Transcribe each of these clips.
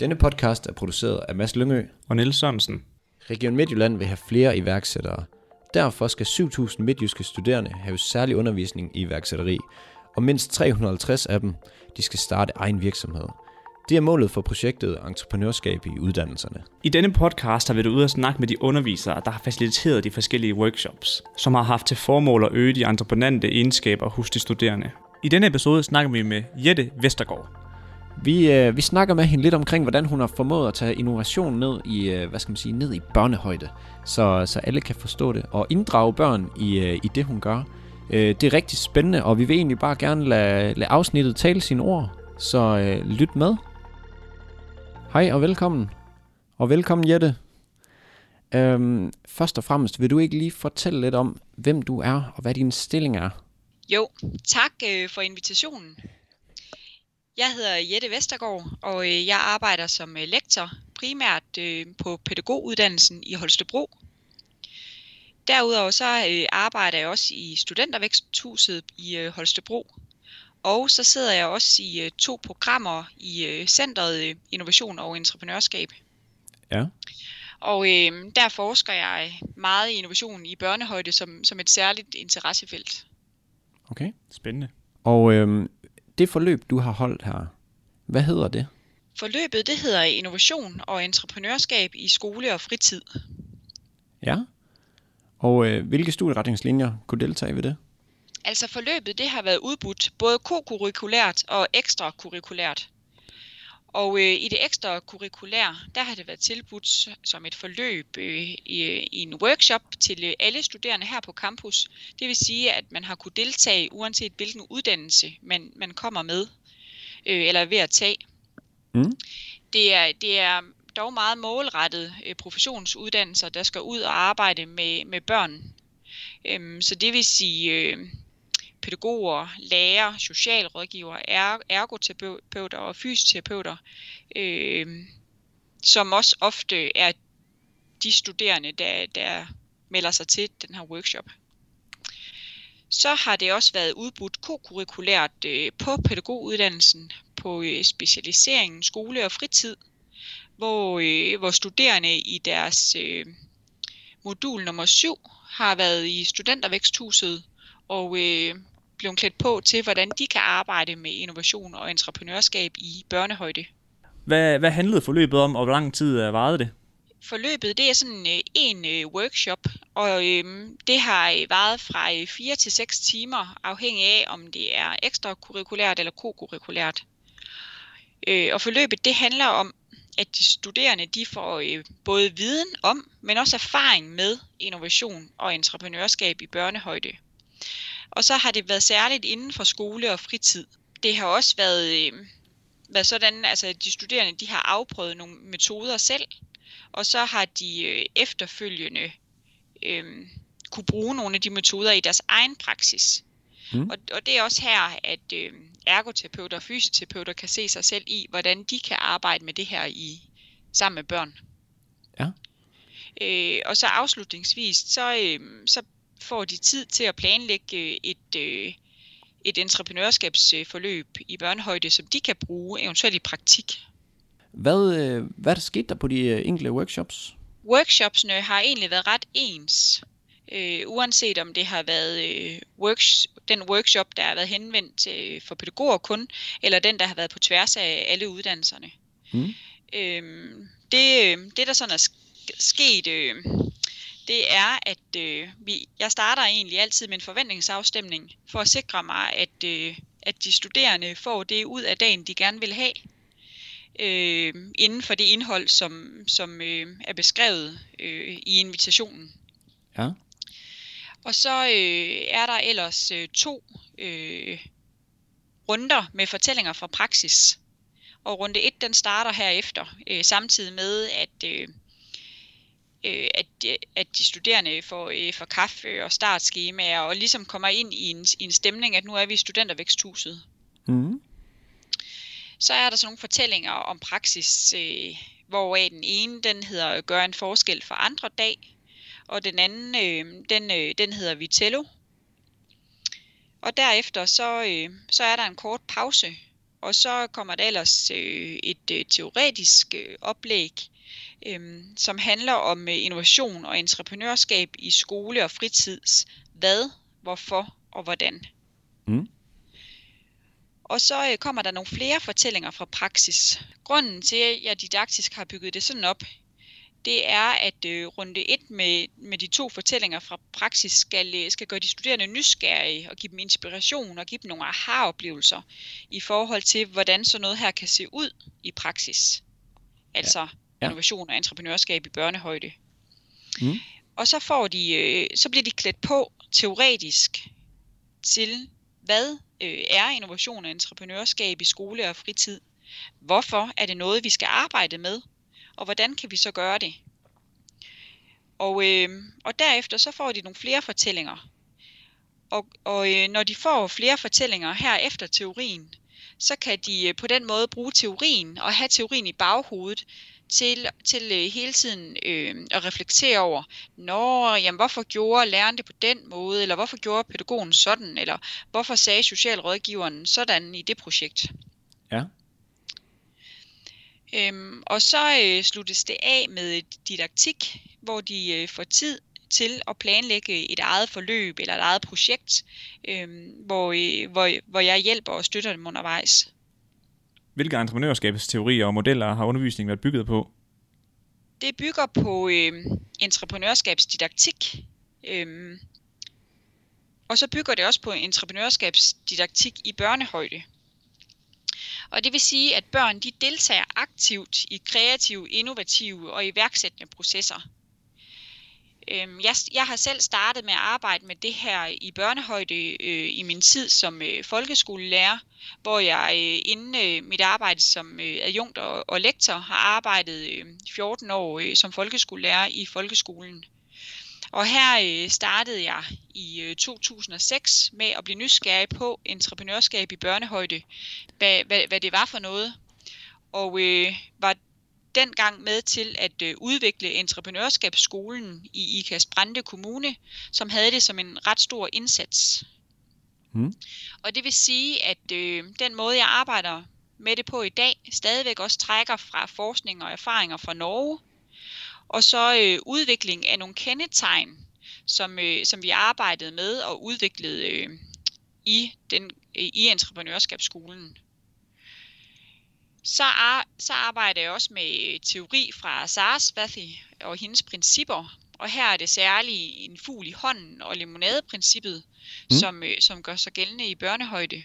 Denne podcast er produceret af Mads Lyngø. og Niels Sørensen. Region Midtjylland vil have flere iværksættere. Derfor skal 7.000 midtjyske studerende have særlig undervisning i iværksætteri, og mindst 350 af dem de skal starte egen virksomhed. Det er målet for projektet Entreprenørskab i uddannelserne. I denne podcast har vi været ude at snakke med de undervisere, der har faciliteret de forskellige workshops, som har haft til formål at øge de entreprenante egenskaber hos de studerende. I denne episode snakker vi med Jette Vestergaard. Vi, øh, vi snakker med hende lidt omkring, hvordan hun har formået at tage innovation ned i, øh, hvad skal man sige, ned i børnehøjde, så, så alle kan forstå det, og inddrage børn i, øh, i det, hun gør. Øh, det er rigtig spændende, og vi vil egentlig bare gerne lade, lade afsnittet tale sine ord, så øh, lyt med. Hej og velkommen. Og velkommen Jette. Øhm, først og fremmest, vil du ikke lige fortælle lidt om, hvem du er, og hvad din stilling er? Jo, tak øh, for invitationen. Jeg hedder Jette Vestergaard, og øh, jeg arbejder som øh, lektor primært øh, på pædagoguddannelsen i Holstebro. Derudover så øh, arbejder jeg også i Studentervæksthuset i øh, Holstebro. Og så sidder jeg også i øh, to programmer i øh, Centret øh, Innovation og Entreprenørskab. Ja. Og øh, der forsker jeg meget i innovation i børnehøjde som, som et særligt interessefelt. Okay. Spændende. Og øhm, det forløb, du har holdt her, hvad hedder det? Forløbet det hedder Innovation og Entreprenørskab i skole og fritid. Ja. Og øh, hvilke studieretningslinjer kunne deltage ved det? Altså forløbet det har været udbudt både kokurrikulært og ekstrakurrikulært. Og øh, i det ekstrakurrikulære, der har det været tilbudt som et forløb øh, i, i en workshop til øh, alle studerende her på campus. Det vil sige, at man har kunne deltage uanset hvilken uddannelse man, man kommer med øh, eller er ved at tage. Mm. Det er, det er dog meget målrettet øh, professionsuddannelser, der skal ud og arbejde med, med børn. Øhm, så det vil sige øh, pædagoger, lærere, socialrådgivere, er, ergoterapeuter og fysioterapeuter, øh, som også ofte er de studerende, der, der melder sig til den her workshop. Så har det også været udbudt kokurrikulært øh, på pædagoguddannelsen på øh, specialiseringen skole og fritid, hvor, øh, hvor studerende i deres øh, modul nummer 7 har været i studentervæksthuset og øh, blevet klædt på til, hvordan de kan arbejde med innovation og entreprenørskab i børnehøjde. Hvad, hvad handlede forløbet om, og hvor lang tid øh, varede det? Forløbet det er sådan øh, en øh, workshop, og øh, det har varet fra øh, 4 til 6 timer, afhængig af om det er ekstrakurrikulært eller kokurrikulært. Øh, og forløbet det handler om, at de studerende de får øh, både viden om, men også erfaring med innovation og entreprenørskab i børnehøjde. Og så har det været særligt inden for skole og fritid. Det har også været, øh, været sådan, altså de studerende de har afprøvet nogle metoder selv, og så har de øh, efterfølgende øh, kunne bruge nogle af de metoder i deres egen praksis. Mm. Og, og det er også her, at øh, ergoterapeuter og fysioterapeuter kan se sig selv i, hvordan de kan arbejde med det her i sammen med børn. Ja. Øh, og så afslutningsvis, så, øh, så får de tid til at planlægge et, øh, et entreprenørskabsforløb i børnehøjde, som de kan bruge eventuelt i praktik. Hvad, øh, hvad der skete der på de øh, enkelte workshops? Workshopsene har egentlig været ret ens, øh, uanset om det har været øh, works, den workshop, der har været henvendt øh, for pædagoger kun, eller den, der har været på tværs af alle uddannelserne. Mm. Øhm, det, øh, det, der sådan er sk- sket, øh, det er, at øh, vi, jeg starter egentlig altid med en forventningsafstemning, for at sikre mig, at, øh, at de studerende får det ud af dagen, de gerne vil have øh, inden for det indhold, som, som øh, er beskrevet øh, i invitationen. Ja. Og så øh, er der ellers øh, to øh, runder med fortællinger fra praksis. Og runde 1, den starter herefter, øh, samtidig med, at, øh, øh, at, øh, at de studerende får, øh, får kaffe og startskemaer, og ligesom kommer ind i en, i en stemning, at nu er vi i studentervæksthuset. Mm. Så er der sådan nogle fortællinger om praksis, øh, hvoraf den ene, den hedder Gør en forskel for andre dag, og den anden, øh, den, øh, den hedder Vitello. Og derefter så, øh, så er der en kort pause, og så kommer der ellers øh, et øh, teoretisk øh, oplæg, øh, som handler om øh, innovation og entreprenørskab i skole og fritids. Hvad, hvorfor og hvordan. Mm. Og så øh, kommer der nogle flere fortællinger fra praksis. Grunden til, at jeg didaktisk har bygget det sådan op, det er, at øh, runde 1 med, med de to fortællinger fra praksis skal, øh, skal gøre de studerende nysgerrige og give dem inspiration og give dem nogle aha-oplevelser i forhold til, hvordan sådan noget her kan se ud i praksis. Altså ja. Ja. innovation og entreprenørskab i børnehøjde. Mm. Og så, får de, øh, så bliver de klædt på teoretisk til, hvad øh, er innovation og entreprenørskab i skole og fritid? Hvorfor er det noget, vi skal arbejde med? Og hvordan kan vi så gøre det? Og, øh, og derefter så får de nogle flere fortællinger. Og, og øh, når de får flere fortællinger her efter teorien, så kan de øh, på den måde bruge teorien og have teorien i baghovedet til, til øh, hele tiden øh, at reflektere over, Nå, jamen, hvorfor gjorde læreren det på den måde, eller hvorfor gjorde pædagogen sådan, eller hvorfor sagde socialrådgiveren sådan i det projekt. Ja. Øhm, og så øh, sluttes det af med didaktik, hvor de øh, får tid til at planlægge et eget forløb eller et eget projekt, øh, hvor, øh, hvor, hvor jeg hjælper og støtter dem undervejs. Hvilke entreprenørskabsteorier og modeller har undervisningen været bygget på? Det bygger på øh, entreprenørskabsdidaktik, øh, og så bygger det også på entreprenørskabsdidaktik i børnehøjde. Og det vil sige, at børn de deltager aktivt i kreative, innovative og iværksættende processer. Øhm, jeg, jeg har selv startet med at arbejde med det her i børnehøjde øh, i min tid som øh, folkeskolelærer, hvor jeg øh, inden øh, mit arbejde som øh, adjunkt og, og lektor har arbejdet øh, 14 år øh, som folkeskolelærer i folkeskolen. Og her øh, startede jeg i øh, 2006 med at blive nysgerrig på entreprenørskab i børnehøjde, hvad, hvad, hvad det var for noget. Og øh, var dengang med til at øh, udvikle entreprenørskabsskolen i Ikas Brande Kommune, som havde det som en ret stor indsats. Mm. Og det vil sige, at øh, den måde, jeg arbejder med det på i dag, stadigvæk også trækker fra forskning og erfaringer fra Norge, og så øh, udvikling af nogle kendetegn, som, øh, som vi arbejdede med og udviklede øh, i, den, øh, i entreprenørskabsskolen. Så, ar, så arbejder jeg også med teori fra Sarasvathy og hendes principper. Og her er det særligt en fugl i hånden og limonadeprincippet, mm. som, øh, som gør sig gældende i børnehøjde.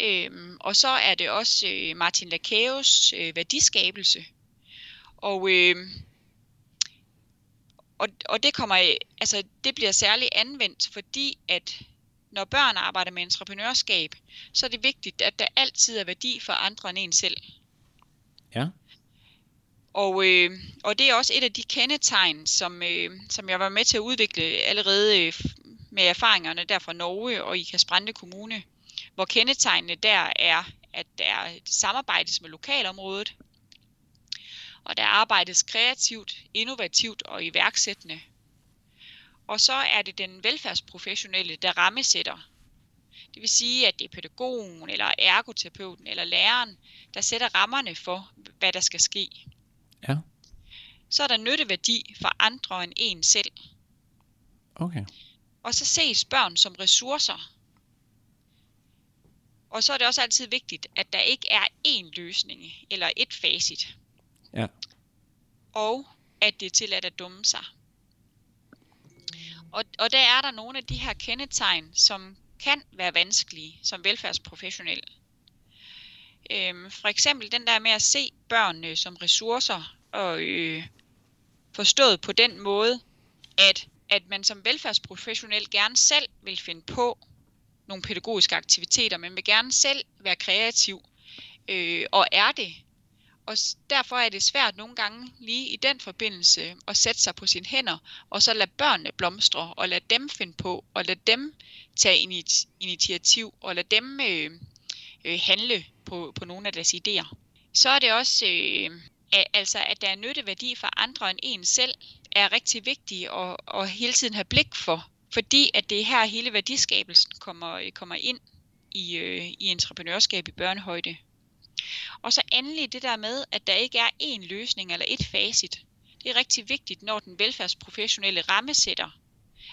Øhm, og så er det også øh, Martin Lakaeus øh, værdiskabelse, og, øh, og, og det kommer, altså det bliver særligt anvendt, fordi at når børn arbejder med entreprenørskab, så er det vigtigt, at der altid er værdi for andre end en selv. Ja. Og, øh, og det er også et af de kendetegn, som, øh, som jeg var med til at udvikle allerede øh, med erfaringerne der fra Norge og i Kasprande Kommune, hvor kendetegnene der er, at der samarbejdes med lokalområdet, og der arbejdes kreativt, innovativt og iværksættende. Og så er det den velfærdsprofessionelle, der rammesætter. Det vil sige, at det er pædagogen, eller ergoterapeuten, eller læreren, der sætter rammerne for, hvad der skal ske. Ja. Så er der nytteværdi for andre end en selv. Okay. Og så ses børn som ressourcer. Og så er det også altid vigtigt, at der ikke er én løsning eller et facit. Ja. Og at det er tilladt at dumme sig. Og, og der er der nogle af de her kendetegn, som kan være vanskelige som velfærdsprofessionel. Øhm, for eksempel den der med at se børnene som ressourcer og øh, forstået på den måde, at, at man som velfærdsprofessionel gerne selv vil finde på nogle pædagogiske aktiviteter, men vil gerne selv være kreativ øh, og er det og derfor er det svært nogle gange lige i den forbindelse at sætte sig på sine hænder, og så lade børnene blomstre, og lade dem finde på, og lade dem tage initiativ, og lade dem øh, øh, handle på, på nogle af deres idéer. Så er det også, øh, altså at der er nytteværdi for andre end en selv, er rigtig vigtigt at, at hele tiden have blik for, fordi at det er her hele værdiskabelsen kommer, øh, kommer ind i, øh, i entreprenørskab i børnehøjde. Og så endelig det der med, at der ikke er én løsning eller et facit. Det er rigtig vigtigt, når den velfærdsprofessionelle rammesætter,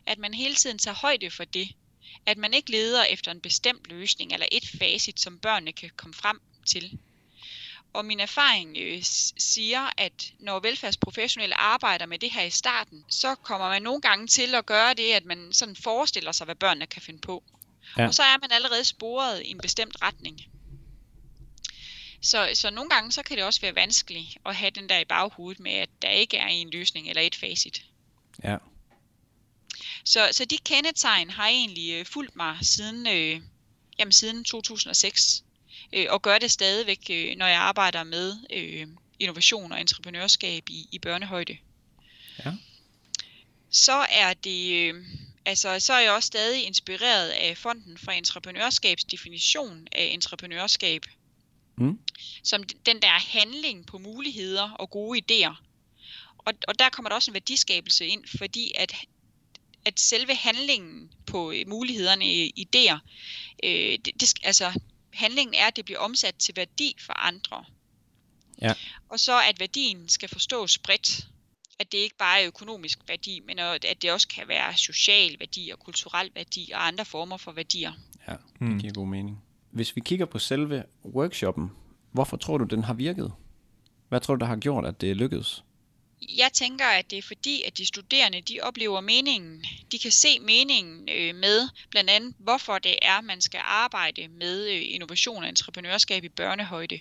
at man hele tiden tager højde for det. At man ikke leder efter en bestemt løsning eller et facit, som børnene kan komme frem til. Og min erfaring øh, siger, at når velfærdsprofessionelle arbejder med det her i starten, så kommer man nogle gange til at gøre det, at man sådan forestiller sig, hvad børnene kan finde på. Ja. Og så er man allerede sporet i en bestemt retning. Så, så nogle gange så kan det også være vanskeligt at have den der i baghovedet med, at der ikke er en løsning eller et facit. Ja. Så, så de kendetegn har egentlig øh, fulgt mig siden, øh, jamen, siden 2006 øh, og gør det stadigvæk, øh, når jeg arbejder med øh, innovation og entreprenørskab i, i børnehøjde. Ja. Så er det, øh, altså så er jeg også stadig inspireret af Fonden for Entreprenørskabs definition af entreprenørskab, mm. som den der handling på muligheder og gode idéer. Og, og der kommer der også en værdiskabelse ind, fordi at at selve handlingen på øh, mulighederne i idéer, øh, det, det, altså handlingen er, at det bliver omsat til værdi for andre. Ja. Og så at værdien skal forstås bredt. At det ikke bare er økonomisk værdi, men at det også kan være social værdi og kulturel værdi og andre former for værdier. Ja, det hmm. giver god mening. Hvis vi kigger på selve workshoppen, hvorfor tror du, den har virket? Hvad tror du, der har gjort, at det lykkedes? Jeg tænker, at det er fordi, at de studerende de oplever meningen. De kan se meningen øh, med, blandt andet hvorfor det er, man skal arbejde med øh, innovation og entreprenørskab i børnehøjde.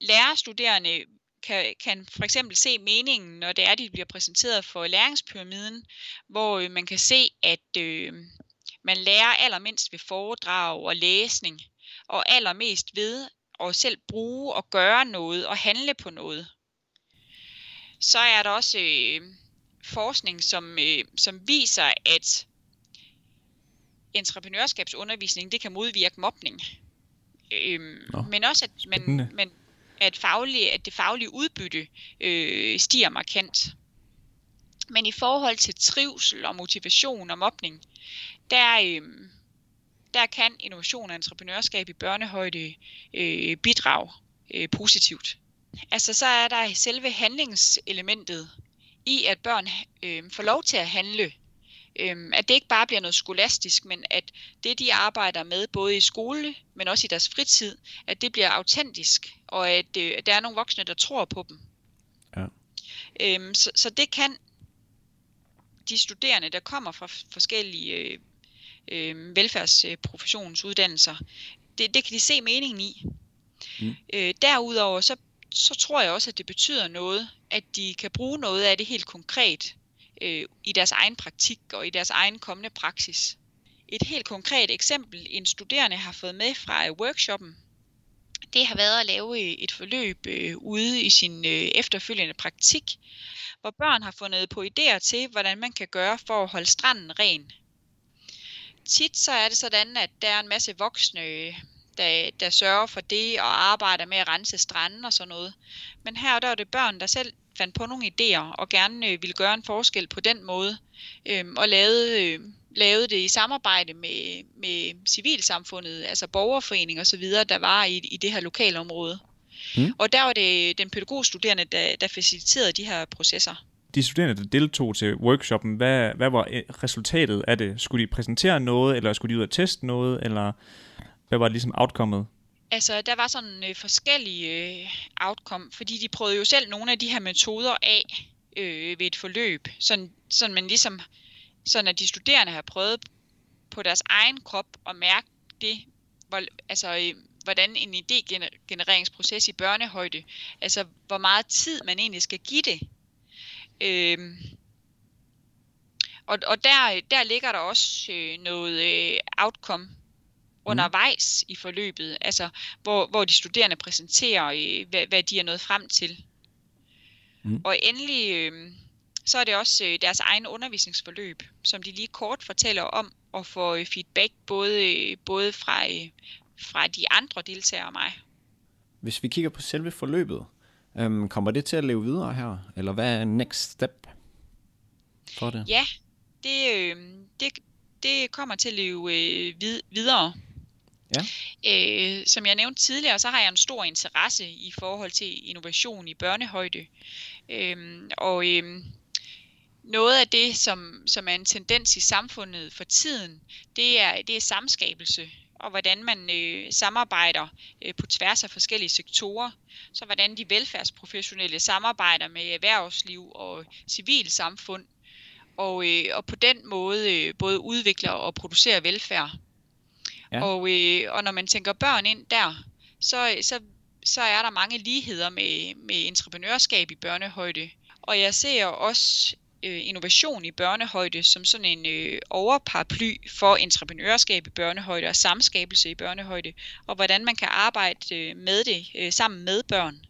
Lærerstuderende kan, kan for eksempel se meningen, når det er, de bliver præsenteret for læringspyramiden, hvor øh, man kan se, at øh, man lærer allermindst ved foredrag og læsning, og allermest ved at selv bruge og gøre noget og handle på noget så er der også øh, forskning, som, øh, som viser, at entreprenørskabsundervisning det kan modvirke mobning. Øhm, men også at, man, men, at, faglige, at det faglige udbytte øh, stiger markant. Men i forhold til trivsel og motivation og mobning, der, øh, der kan innovation og entreprenørskab i børnehøjde øh, bidrage øh, positivt. Altså så er der selve handlingselementet i, at børn øh, får lov til at handle. Øh, at det ikke bare bliver noget skolastisk, men at det, de arbejder med, både i skole, men også i deres fritid, at det bliver autentisk, og at, øh, at der er nogle voksne, der tror på dem. Ja. Øh, så, så det kan de studerende, der kommer fra forskellige øh, velfærdsprofessionsuddannelser, det, det kan de se meningen i. Mm. Øh, derudover så så tror jeg også, at det betyder noget, at de kan bruge noget af det helt konkret øh, i deres egen praktik og i deres egen kommende praksis. Et helt konkret eksempel, en studerende har fået med fra workshoppen, det har været at lave øh, et forløb øh, ude i sin øh, efterfølgende praktik, hvor børn har fundet på idéer til, hvordan man kan gøre for at holde stranden ren. Tit så er det sådan, at der er en masse voksne der, der sørger for det og arbejder med at rense stranden og sådan noget. Men her der er det børn, der selv fandt på nogle idéer og gerne øh, ville gøre en forskel på den måde. Øh, og lavede, øh, lavede det i samarbejde med, med civilsamfundet, altså borgerforening og så videre, der var i, i det her lokalområde. Mm. Og der var det den pædagogstuderende, der, der faciliterede de her processer. De studerende, der deltog til workshoppen, hvad, hvad var øh, resultatet af det? Skulle de præsentere noget, eller skulle de ud og teste noget, eller hvad var det ligesom outcomeet? Altså, der var sådan øh, forskellige øh, outcome, fordi de prøvede jo selv nogle af de her metoder af øh, ved et forløb, sådan, sådan man ligesom, sådan at de studerende har prøvet på deres egen krop at mærke det, hvor, altså, øh, hvordan en idégenereringsproces i børnehøjde, altså hvor meget tid man egentlig skal give det. Øh, og og der, der ligger der også øh, noget øh, outcome undervejs i forløbet, altså hvor, hvor de studerende præsenterer, øh, hvad, hvad de er nået frem til. Mm. Og endelig, øh, så er det også øh, deres egen undervisningsforløb, som de lige kort fortæller om, og får øh, feedback både, øh, både fra, øh, fra de andre deltagere og mig. Hvis vi kigger på selve forløbet, øh, kommer det til at leve videre her, eller hvad er next step for det? Ja, det, øh, det, det kommer til at leve øh, vid- videre. Ja. Øh, som jeg nævnte tidligere, så har jeg en stor interesse i forhold til innovation i børnehøjde. Øh, og øh, noget af det, som, som er en tendens i samfundet for tiden, det er, det er samskabelse og hvordan man øh, samarbejder øh, på tværs af forskellige sektorer. Så hvordan de velfærdsprofessionelle samarbejder med erhvervsliv og civilsamfund, og, øh, og på den måde øh, både udvikler og producerer velfærd. Ja. Og, øh, og når man tænker børn ind der, så, så, så er der mange ligheder med, med entreprenørskab i børnehøjde. Og jeg ser også øh, innovation i børnehøjde som sådan en øh, overparaply for entreprenørskab i børnehøjde og samskabelse i børnehøjde, og hvordan man kan arbejde øh, med det øh, sammen med børn.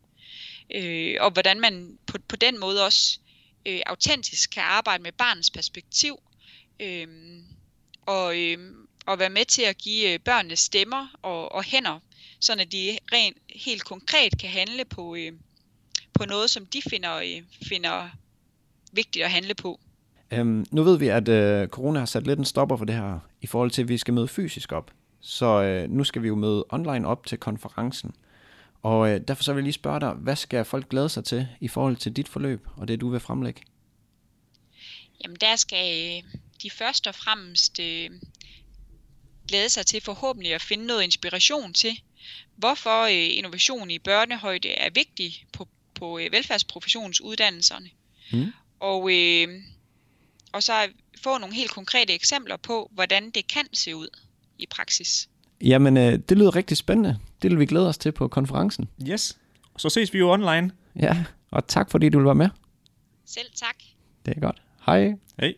Øh, og hvordan man på, på den måde også øh, autentisk kan arbejde med barnets perspektiv, øh, og, øh, og være med til at give øh, børnene stemmer og, og hænder, så at de rent helt konkret kan handle på, øh, på noget, som de finder, øh, finder vigtigt at handle på. Øhm, nu ved vi, at øh, corona har sat lidt en stopper for det her, i forhold til, at vi skal møde fysisk op. Så øh, nu skal vi jo møde online op til konferencen. Og øh, derfor så vil jeg lige spørge dig, hvad skal folk glæde sig til i forhold til dit forløb og det, du vil fremlægge? Jamen der skal øh, de først og fremmest øh, glæde sig til forhåbentlig at finde noget inspiration til, hvorfor øh, innovation i børnehøjde er vigtig på, på øh, velfærdsprofessionsuddannelserne. Mm og, øh, og så få nogle helt konkrete eksempler på, hvordan det kan se ud i praksis. Jamen, øh, det lyder rigtig spændende. Det vil vi glæde os til på konferencen. Yes. Så ses vi jo online. Ja, og tak fordi du vil være med. Selv tak. Det er godt. Hej. Hej.